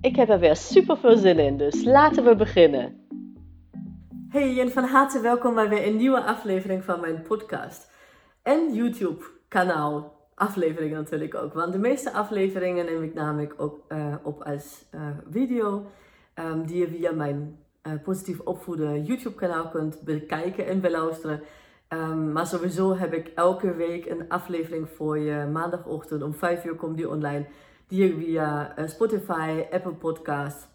Ik heb er weer super veel zin in, dus laten we beginnen. Hey en van harte welkom bij weer een nieuwe aflevering van mijn podcast. En YouTube kanaal afleveringen natuurlijk ook. Want de meeste afleveringen neem ik namelijk ook uh, op als uh, video. Um, die je via mijn uh, positief opvoeden YouTube kanaal kunt bekijken en beluisteren. Um, maar sowieso heb ik elke week een aflevering voor je. Maandagochtend om 5 uur komt die online. Die je via uh, Spotify, Apple Podcast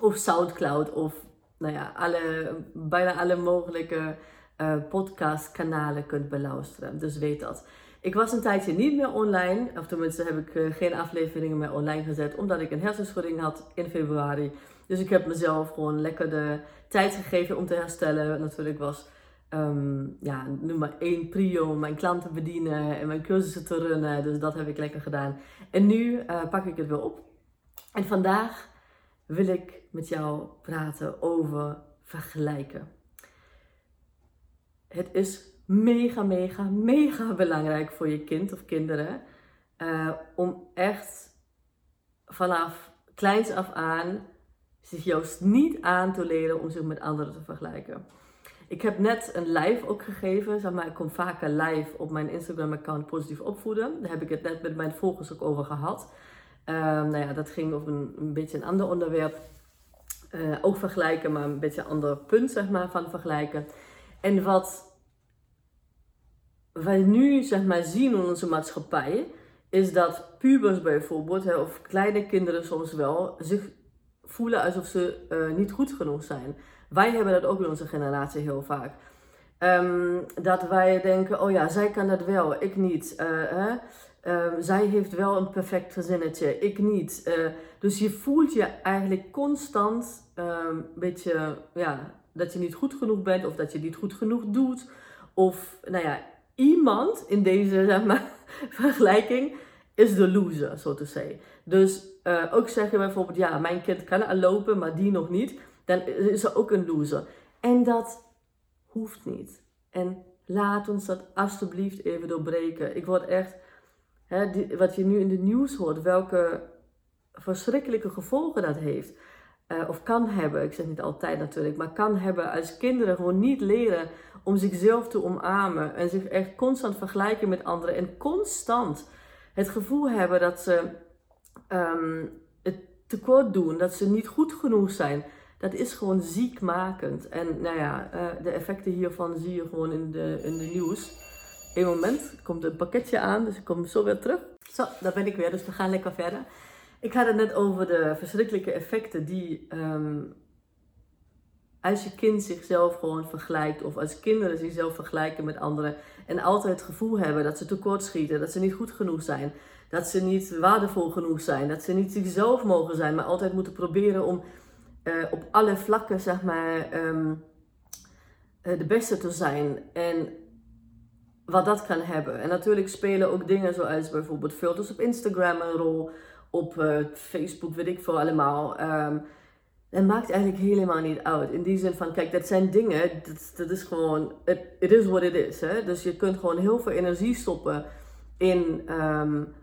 of Soundcloud of nou ja, alle, bijna alle mogelijke uh, podcastkanalen kunt beluisteren. Dus weet dat. Ik was een tijdje niet meer online, of tenminste heb ik uh, geen afleveringen meer online gezet, omdat ik een hersenschudding had in februari. Dus ik heb mezelf gewoon lekker de tijd gegeven om te herstellen. Natuurlijk was um, ja, nummer één prio mijn klanten bedienen en mijn cursussen te runnen. Dus dat heb ik lekker gedaan. En nu uh, pak ik het weer op. En vandaag wil ik met jou praten over vergelijken. Het is mega, mega, mega belangrijk voor je kind of kinderen uh, om echt vanaf kleins af aan zich juist niet aan te leren om zich met anderen te vergelijken. Ik heb net een live ook gegeven. Zeg maar, ik kom vaker live op mijn Instagram-account Positief Opvoeden. Daar heb ik het net met mijn volgers ook over gehad. Um, nou ja, dat ging over een, een beetje een ander onderwerp. Uh, ook vergelijken, maar een beetje een ander punt zeg maar, van vergelijken. En wat wij nu zeg maar, zien in onze maatschappij, is dat pubers bijvoorbeeld, of kleine kinderen soms wel, zich voelen alsof ze uh, niet goed genoeg zijn. Wij hebben dat ook in onze generatie heel vaak. Um, dat wij denken, oh ja, zij kan dat wel, ik niet. Uh, hè? Um, zij heeft wel een perfect gezinnetje, ik niet. Uh, dus je voelt je eigenlijk constant um, beetje, ja, dat je niet goed genoeg bent of dat je niet goed genoeg doet. Of, nou ja, iemand in deze, zeg maar, vergelijking is de loser, zo te zeggen. Dus uh, ook zeggen bijvoorbeeld, ja, mijn kind kan al lopen, maar die nog niet dan is er ook een loser. En dat hoeft niet. En laat ons dat alsjeblieft even doorbreken. Ik word echt, hè, wat je nu in de nieuws hoort, welke verschrikkelijke gevolgen dat heeft. Uh, of kan hebben, ik zeg niet altijd natuurlijk, maar kan hebben als kinderen gewoon niet leren om zichzelf te omarmen en zich echt constant vergelijken met anderen en constant het gevoel hebben dat ze um, het tekort doen, dat ze niet goed genoeg zijn dat is gewoon ziekmakend. En nou ja, uh, de effecten hiervan zie je gewoon in de, in de nieuws. Eén moment, komt een pakketje aan, dus ik kom zo weer terug. Zo, daar ben ik weer, dus we gaan lekker verder. Ik had het net over de verschrikkelijke effecten die um, als je kind zichzelf gewoon vergelijkt, of als kinderen zichzelf vergelijken met anderen, en altijd het gevoel hebben dat ze tekortschieten, dat ze niet goed genoeg zijn, dat ze niet waardevol genoeg zijn, dat ze niet zichzelf mogen zijn, maar altijd moeten proberen om uh, op alle vlakken, zeg maar, um, de beste te zijn. En wat dat kan hebben. En natuurlijk spelen ook dingen zoals bijvoorbeeld filters op Instagram een rol. Op uh, Facebook, weet ik veel allemaal. Um, maakt eigenlijk helemaal niet uit. In die zin van, kijk, dat zijn dingen, dat, dat is gewoon, it, is what it is. Hè? Dus je kunt gewoon heel veel energie stoppen in, um,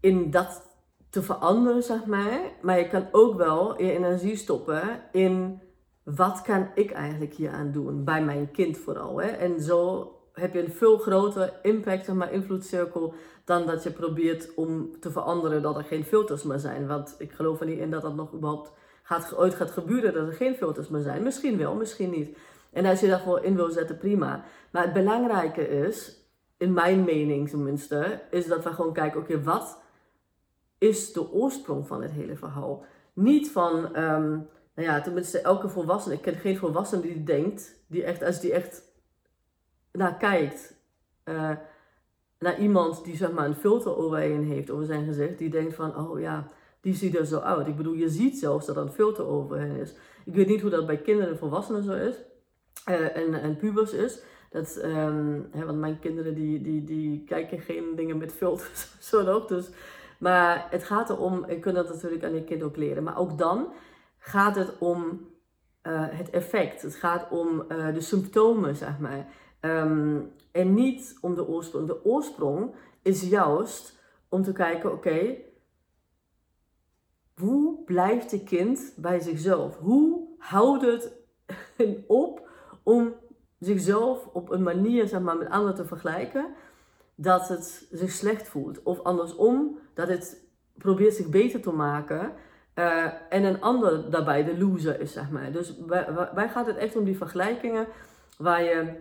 in dat te veranderen, zeg maar. Maar je kan ook wel je energie stoppen in wat kan ik eigenlijk hier aan doen? Bij mijn kind vooral. Hè? En zo heb je een veel grotere impact, zeg maar, invloedcirkel, dan dat je probeert om te veranderen dat er geen filters meer zijn. Want ik geloof er niet in dat dat nog überhaupt gaat, ooit gaat gebeuren, dat er geen filters meer zijn. Misschien wel, misschien niet. En als je daarvoor in wil zetten, prima. Maar het belangrijke is, in mijn mening tenminste, is dat we gewoon kijken, oké, wat is de oorsprong van het hele verhaal. Niet van, um, nou ja, tenminste elke volwassene. Ik ken geen volwassene die denkt, die echt, als die echt naar kijkt, uh, naar iemand die zeg maar een filter overheen heeft over zijn gezicht, die denkt van, oh ja, die ziet er zo uit. Ik bedoel, je ziet zelfs dat er een filter overheen is. Ik weet niet hoe dat bij kinderen en volwassenen zo is. Uh, en, en pubers is. Dat, um, hè, want mijn kinderen die, die, die kijken geen dingen met filters. zo nog. Dus, maar het gaat erom, je kunt dat natuurlijk aan je kind ook leren. Maar ook dan gaat het om uh, het effect. Het gaat om uh, de symptomen, zeg maar. Um, en niet om de oorsprong. De oorsprong is juist om te kijken, oké, hoe blijft de kind bij zichzelf? Hoe houdt het op om zichzelf op een manier zeg maar, met anderen te vergelijken dat het zich slecht voelt? Of andersom, dat het probeert zich beter te maken uh, en een ander daarbij de loser is, zeg maar. Dus wij, wij gaat het echt om die vergelijkingen waar je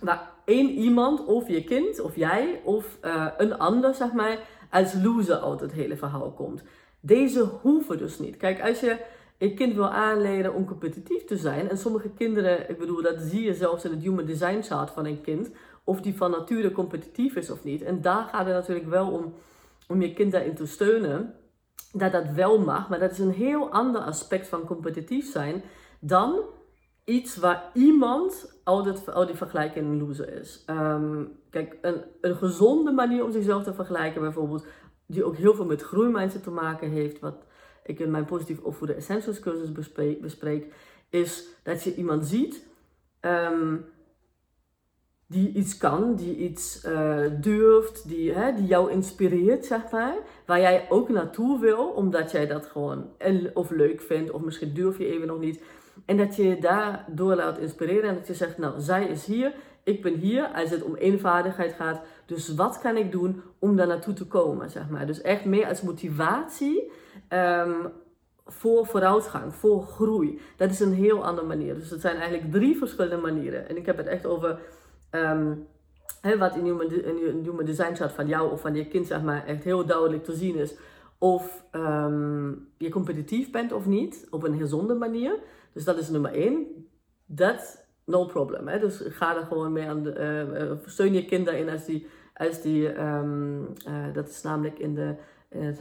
waar één iemand, of je kind, of jij, of uh, een ander, zeg maar, als loser uit het hele verhaal komt. Deze hoeven dus niet. Kijk, als je een kind wil aanleren om competitief te zijn, en sommige kinderen, ik bedoel, dat zie je zelfs in het human design chart van een kind, of die van nature competitief is of niet. En daar gaat het natuurlijk wel om, om je kind daarin te steunen, dat dat wel mag, maar dat is een heel ander aspect van competitief zijn dan iets waar iemand altijd al die vergelijking een loser is. Um, kijk, een, een gezonde manier om zichzelf te vergelijken, bijvoorbeeld, die ook heel veel met groeimindset te maken heeft, wat ik in mijn positief opvoeden essentials cursus bespreek, bespreek, is dat je iemand ziet um, die iets kan, die iets uh, durft, die, hè, die jou inspireert, zeg maar. Waar jij ook naartoe wil, omdat jij dat gewoon of leuk vindt, of misschien durf je even nog niet. En dat je je daardoor laat inspireren en dat je zegt, nou, zij is hier, ik ben hier, als het om eenvaardigheid gaat. Dus wat kan ik doen om daar naartoe te komen, zeg maar. Dus echt meer als motivatie um, voor vooruitgang, voor groei. Dat is een heel andere manier. Dus het zijn eigenlijk drie verschillende manieren. En ik heb het echt over... Um, wat in je human design staat van jou of van je kind, zeg maar, echt heel duidelijk te zien is. Of um, je competitief bent of niet, op een gezonde manier. Dus dat is nummer één. Dat, no problem. Dus ga er gewoon mee aan de, uh, steun je kind daarin als die, als die um, uh, dat is namelijk in, de, in het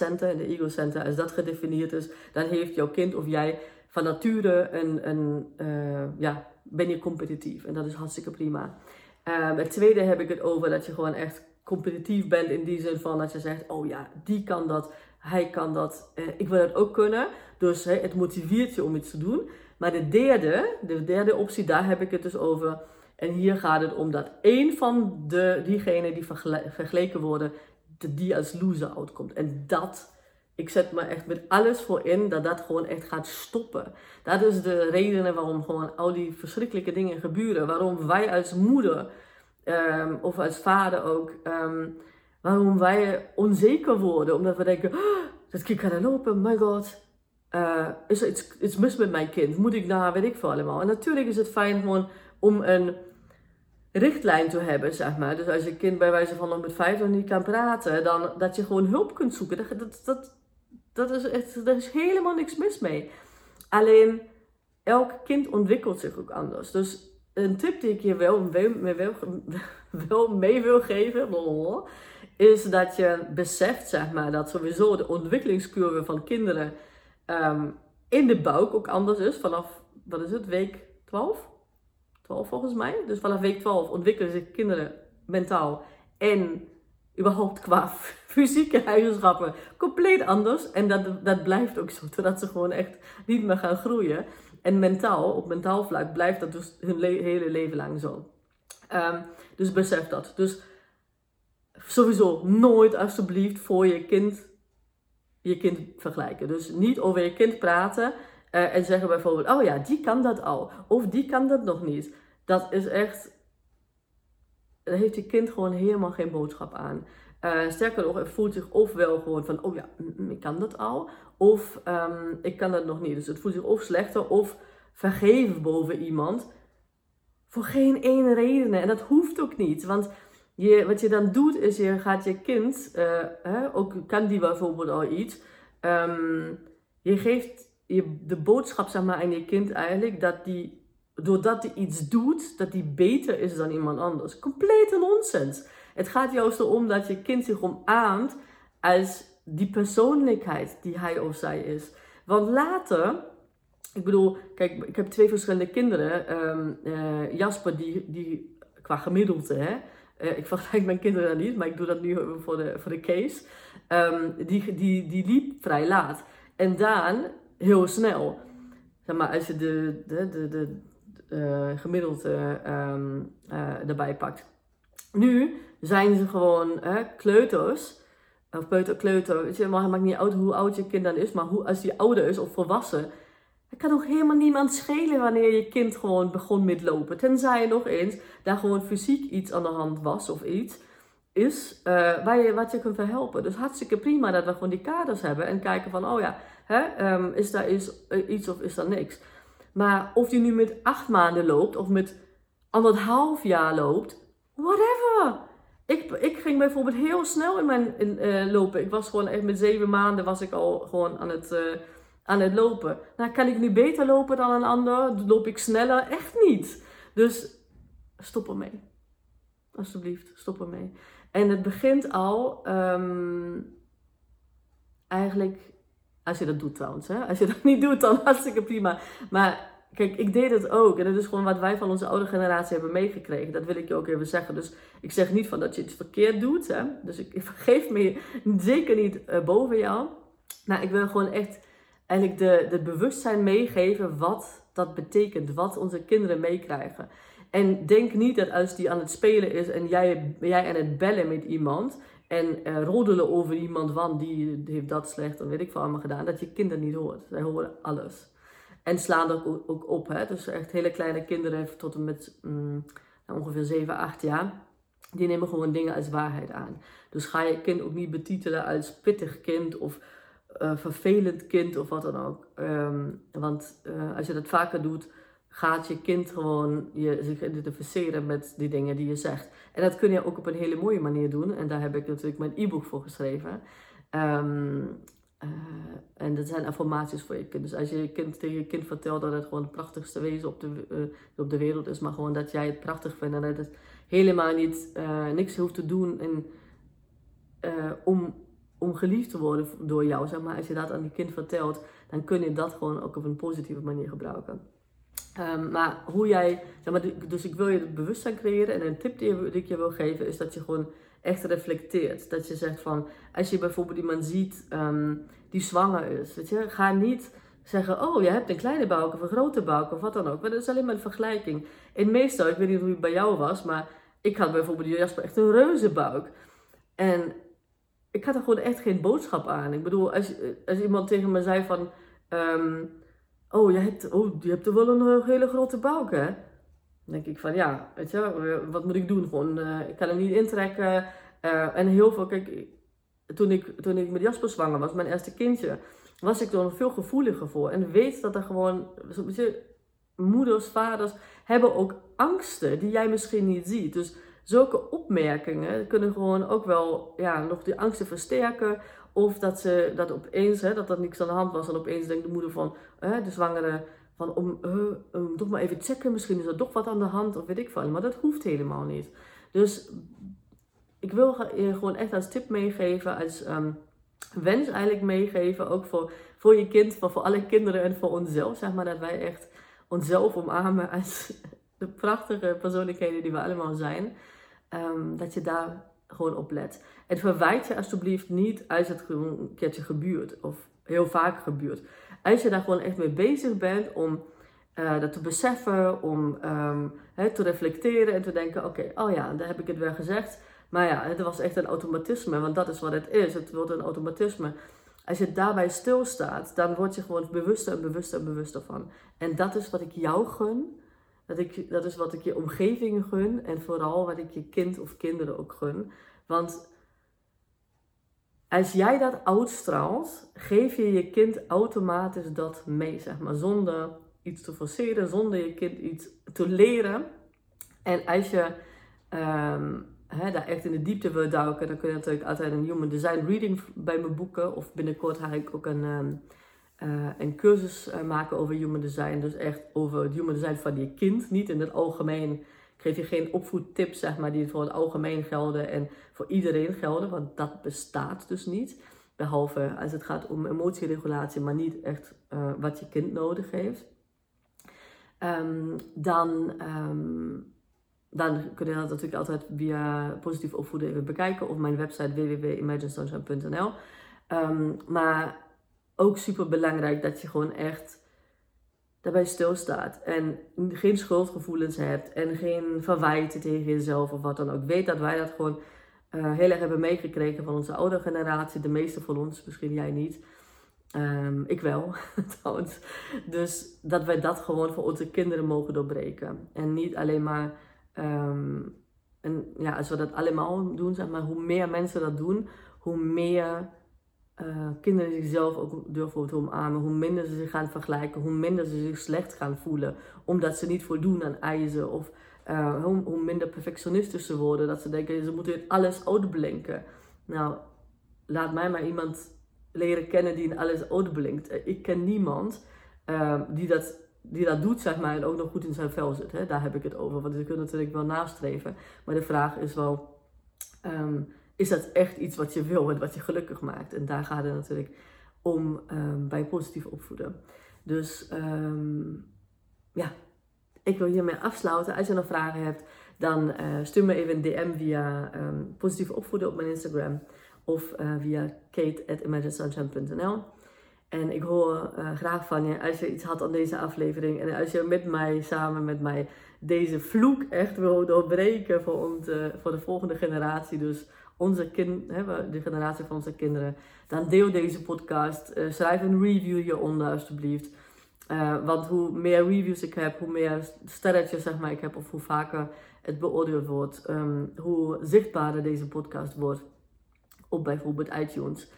uh, in de ego center, als dat gedefinieerd is, dan heeft jouw kind of jij van nature een, een ja, ben je competitief. En dat is hartstikke prima. Um, het tweede heb ik het over dat je gewoon echt competitief bent in die zin van dat je zegt, oh ja, die kan dat, hij kan dat, eh, ik wil het ook kunnen. Dus het motiveert je om iets te doen. Maar de derde, de derde optie, daar heb ik het dus over. En hier gaat het om dat één van de, diegenen die vergeleken worden, die als loser uitkomt. En dat, ik zet me echt met alles voor in dat dat gewoon echt gaat stoppen. Dat is de reden waarom gewoon al die verschrikkelijke dingen gebeuren. Waarom wij als moeder um, of als vader ook, um, waarom wij onzeker worden. Omdat we denken, oh, dat kind kan er lopen, my god. Uh, is er iets, mis met mijn kind? Moet ik naar, weet ik veel allemaal. En natuurlijk is het fijn gewoon om een richtlijn te hebben, zeg maar. Dus als je kind bij wijze van nog met vijf nog niet kan praten, dan dat je gewoon hulp kunt zoeken. Dat, dat, dat is echt, daar is helemaal niks mis mee. Alleen, elk kind ontwikkelt zich ook anders. Dus een tip die ik je wel wil, wel mee wil geven, is dat je beseft, zeg maar, dat sowieso de ontwikkelingscurve van kinderen um, in de buik ook anders is. Vanaf, wat is het, week 12? 12 volgens mij. Dus vanaf week 12 ontwikkelen zich kinderen mentaal en überhaupt qua fysieke eigenschappen compleet anders. En dat, dat blijft ook zo, totdat ze gewoon echt niet meer gaan groeien. En mentaal, op mentaal vlak, blijft dat dus hun hele leven lang zo. Um, dus besef dat. Dus sowieso nooit alsjeblieft voor je kind je kind vergelijken. Dus niet over je kind praten uh, en zeggen bijvoorbeeld, oh ja, die kan dat al. Of die kan dat nog niet. Dat is echt, daar heeft je kind gewoon helemaal geen boodschap aan. Uh, sterker nog, het voelt zich ofwel gewoon van, oh ja, ik kan dat al. Of um, ik kan dat nog niet. Dus het voelt zich of slechter of vergeven boven iemand. Voor geen ene reden. En dat hoeft ook niet. Want je, wat je dan doet, is je gaat je kind, uh, hè, ook kan die bijvoorbeeld al iets. Um, je geeft je, de boodschap zeg maar, aan je kind eigenlijk dat die, doordat hij iets doet, dat die beter is dan iemand anders. Complete nonsens. Het gaat juist erom dat je kind zich omarmt als die persoonlijkheid die hij of zij is. Want later, ik bedoel, kijk, ik heb twee verschillende kinderen. Ehm, eh, Jasper, die, die qua gemiddelde, hè. Uh, ik vergelijk mijn kinderen dan niet, maar ik doe dat nu voor de, voor de case. Um, die, die, die liep vrij laat. En Daan heel snel. Zeg maar, als je de, de, de, de, gemiddelde um, erbij pakt. Nu zijn ze gewoon kleuters of peuter, kleuter, weet je, het maakt niet uit hoe oud je kind dan is, maar hoe, als die ouder is of volwassen, het kan ook helemaal niemand schelen wanneer je kind gewoon begon met lopen. Tenzij nog eens daar gewoon fysiek iets aan de hand was of iets is waar je, wat je kunt verhelpen. Dus hartstikke prima dat we gewoon die kaders hebben en kijken van, oh ja, hè, um, is daar uh, iets of is daar niks. Maar of die nu met acht maanden loopt of met anderhalf jaar loopt, whatever. Ik, ik ging bijvoorbeeld heel snel in mijn uh, lopen. Ik was gewoon echt met zeven maanden was ik al gewoon aan het, uh, aan het lopen. Nou, kan ik nu beter lopen dan een ander? Loop ik sneller? Echt niet. Dus stop ermee. Alsjeblieft, stop ermee. En het begint al um, eigenlijk, als je dat doet trouwens. Hè? Als je dat niet doet, dan hartstikke prima. Maar Kijk, ik deed het ook. En dat is gewoon wat wij van onze oude generatie hebben meegekregen. Dat wil ik je ook even zeggen. Dus ik zeg niet van dat je iets verkeerd doet. Hè? Dus ik, vergeef me zeker niet uh, boven jou. Maar ik wil gewoon echt eigenlijk de, de bewustzijn meegeven wat dat betekent. Wat onze kinderen meekrijgen. En denk niet dat als die aan het spelen is en jij, jij aan het bellen met iemand. En uh, roddelen over iemand, want die, heeft dat slecht, dan weet ik veel allemaal gedaan. Dat je kinderen niet hoort. Zij horen alles. En slaan er ook, op. Hè? Dus echt hele kleine kinderen tot en met mm, nou, ongeveer 7, 8 jaar. Die nemen gewoon dingen als waarheid aan. Dus ga je kind ook niet betitelen als pittig kind of uh, vervelend kind of wat dan ook. Um, want uh, als je dat vaker doet, gaat je kind gewoon je, zich identificeren met die dingen die je zegt. En dat kun je ook op een hele mooie manier doen. En daar heb ik natuurlijk mijn e-book voor geschreven. Um, uh, en dat zijn affirmaties voor je kind. Dus als je je kind tegen je kind vertelt dat het gewoon het prachtigste wezen op de, uh, op de wereld is, maar gewoon dat jij het prachtig vindt en dat het helemaal niet uh, niks hoeft te doen en, om, om geliefd te worden door jou. Zeg maar, als je dat aan die kind vertelt, dan kun je dat gewoon ook op een positieve manier gebruiken. Um, maar hoe jij, zeg maar, dus ik wil je het bewustzijn creëren en een tip die, ik je wil geven is dat je gewoon echt reflecteert. Dat je zegt van, als je bijvoorbeeld iemand ziet um, die zwanger is, weet je, ga niet zeggen, oh, je hebt een kleine buik of een grote buik of wat dan ook. Maar dat is alleen maar een vergelijking. En meestal, ik weet niet hoe het bij jou was, maar ik had bijvoorbeeld Jasper echt een reuze buik. En ik had er gewoon echt geen boodschap aan. Ik bedoel, als, als iemand tegen me zei van, um, oh, je hebt, oh, je hebt er wel een hele grote buik, hè? denk ik van ja, weet je, wat moet ik doen? Gewoon, uh, ik kan hem niet intrekken. En heel veel, kijk, toen ik, toen ik met Jasper zwanger was, mijn eerste kindje, was ik er veel gevoeliger voor. En weet dat er gewoon, moeders, vaders hebben ook angsten die jij misschien niet ziet. Dus zulke opmerkingen kunnen gewoon ook wel ja, nog die angsten versterken. Of dat ze dat opeens, hè, dat er niks aan de hand was en opeens denkt de moeder van hè, de zwangere van om uh, toch maar even checken, misschien is er toch wat aan de hand of weet ik veel. Maar dat hoeft helemaal niet. Dus ik wil je gewoon echt als tip meegeven, als um, wens eigenlijk meegeven, ook voor, voor je kind, voor, voor alle kinderen en voor onszelf, zeg maar, dat wij echt onszelf omarmen als de prachtige persoonlijkheden die we allemaal zijn. Um, dat je daar gewoon op let. En verwijt je alsjeblieft niet als het gewoon een keertje gebeurt of heel vaak gebeurt als je daar gewoon echt mee bezig bent om uh, dat te beseffen, om um, te reflecteren en te denken: oké, oh ja, daar heb ik het weer gezegd. Maar ja, het was echt een automatisme, want dat is wat het is. Het wordt een automatisme. Als je daarbij stilstaat, dan word je gewoon bewuster en bewuster en bewuster van. En dat is wat ik jou gun. Dat, ik, dat is wat ik je omgeving gun. En vooral wat ik je kind of kinderen ook gun. Want als jij dat uitstraalt, geef je je kind automatisch dat mee, zeg maar, zonder iets te forceren, zonder je kind iets te leren. En als je um, daar echt in de diepte wil duiken, dan kun je natuurlijk altijd een Human Design Reading bij me boeken. Of binnenkort ga ik ook een, um, uh, een cursus uh, maken over Human Design. Dus echt over het Human Design van je kind, niet in het algemeen geef je geen opvoedtips zeg maar, die voor het algemeen gelden en voor iedereen gelden, want dat bestaat dus niet. Behalve als het gaat om emotieregulatie, maar niet echt uh, wat je kind nodig heeft. Um, dan, um, dan kun je dat natuurlijk altijd via positief opvoeden even bekijken. Of mijn website www.imaginesunshine.nl um, Maar ook super belangrijk dat je gewoon echt daarbij stilstaat. En geen schuldgevoelens hebt. En geen verwijten tegen jezelf of wat dan ook. Weet dat wij dat gewoon uh, heel erg hebben meegekregen van onze oude generatie. De meeste van ons, misschien jij niet. Um, ik wel, trouwens. Dus dat wij dat gewoon voor onze kinderen mogen doorbreken. En niet alleen maar. Um, en ja, als we dat allemaal doen, zeg maar, hoe meer mensen dat doen, hoe meer uh, kinderen zichzelf ook durven te omarmen, hoe minder ze zich gaan vergelijken, hoe minder ze zich slecht gaan voelen, omdat ze niet voldoen aan eisen of uh, hoe, hoe, minder perfectionistisch ze worden, dat ze denken ze moeten alles uitblinken. Nou, laat mij maar iemand leren kennen die in alles uitblinkt. Eh, ik ken niemand uh, die, dat, die dat doet, zeg maar, en ook nog goed in zijn vel zit. Hè? Daar heb ik het over, want je kunt natuurlijk wel nastreven. Maar de vraag is wel, um, is dat echt iets wat je wil en wat je gelukkig maakt? En daar gaat het natuurlijk om um, bij positief opvoeden. Dus um, ja, ik wil hiermee afsluiten. Als je nog vragen hebt, dan uh, stuur me even een DM via positief opvoeden op mijn Instagram of uh, via kate.imaginesunshine.nl. En ik hoor uh, graag van je als je iets had aan deze aflevering. En als je met mij, samen met mij, deze vloek echt wil doorbreken voor, ons, voor de volgende generatie. Dus onze kind, hè, de generatie van onze kinderen. Dan deel deze podcast. Uh, schrijf een review hieronder alsjeblieft. want hoe meer reviews ik heb, hoe meer sterretjes zeg maar, ik heb. Of hoe vaker het beoordeeld wordt. Um, hoe zichtbaarder deze podcast wordt op bijvoorbeeld iTunes.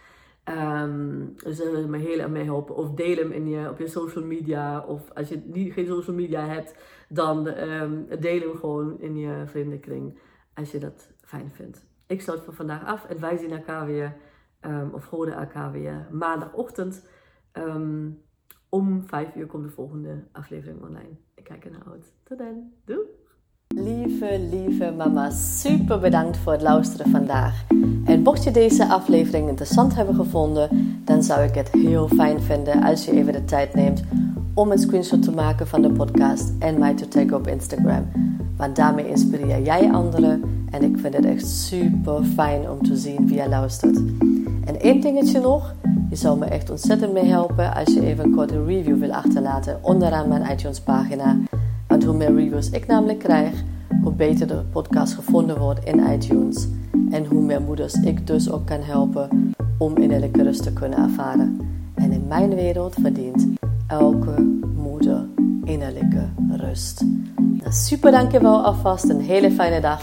Um, zullen ze me heel erg mee helpen. Of deel hem in je, op je social media. Of als je niet, geen social media hebt, dan um, deel hem gewoon in je vriendenkring. Als je dat fijn vindt. Ik sluit voor vandaag af en wij zien elkaar weer, um, of horen elkaar weer maandagochtend. om 5 uur komt de volgende aflevering online. Ik kijk er naar uit. Tot dan. Doei! Lieve, lieve mama, super bedankt voor het luisteren vandaag. En mocht je deze aflevering interessant hebben gevonden, dan zou ik het heel fijn vinden als je even de tijd neemt om een screenshot te maken van de podcast en mij te taggen op Instagram. Want daarmee inspireer jij anderen en ik vind het echt super fijn om te zien wie je luistert. En één dingetje nog, je zou me echt ontzettend mee helpen als je even een korte review wil achterlaten onderaan mijn iTunes pagina. Want hoe meer reviews ik namelijk krijg, hoe beter de podcast gevonden wordt in iTunes. En hoe meer moeders ik dus ook kan helpen om innerlijke rust te kunnen ervaren. En in mijn wereld verdient elke moeder innerlijke rust. Nou, super dankjewel alvast, een hele fijne dag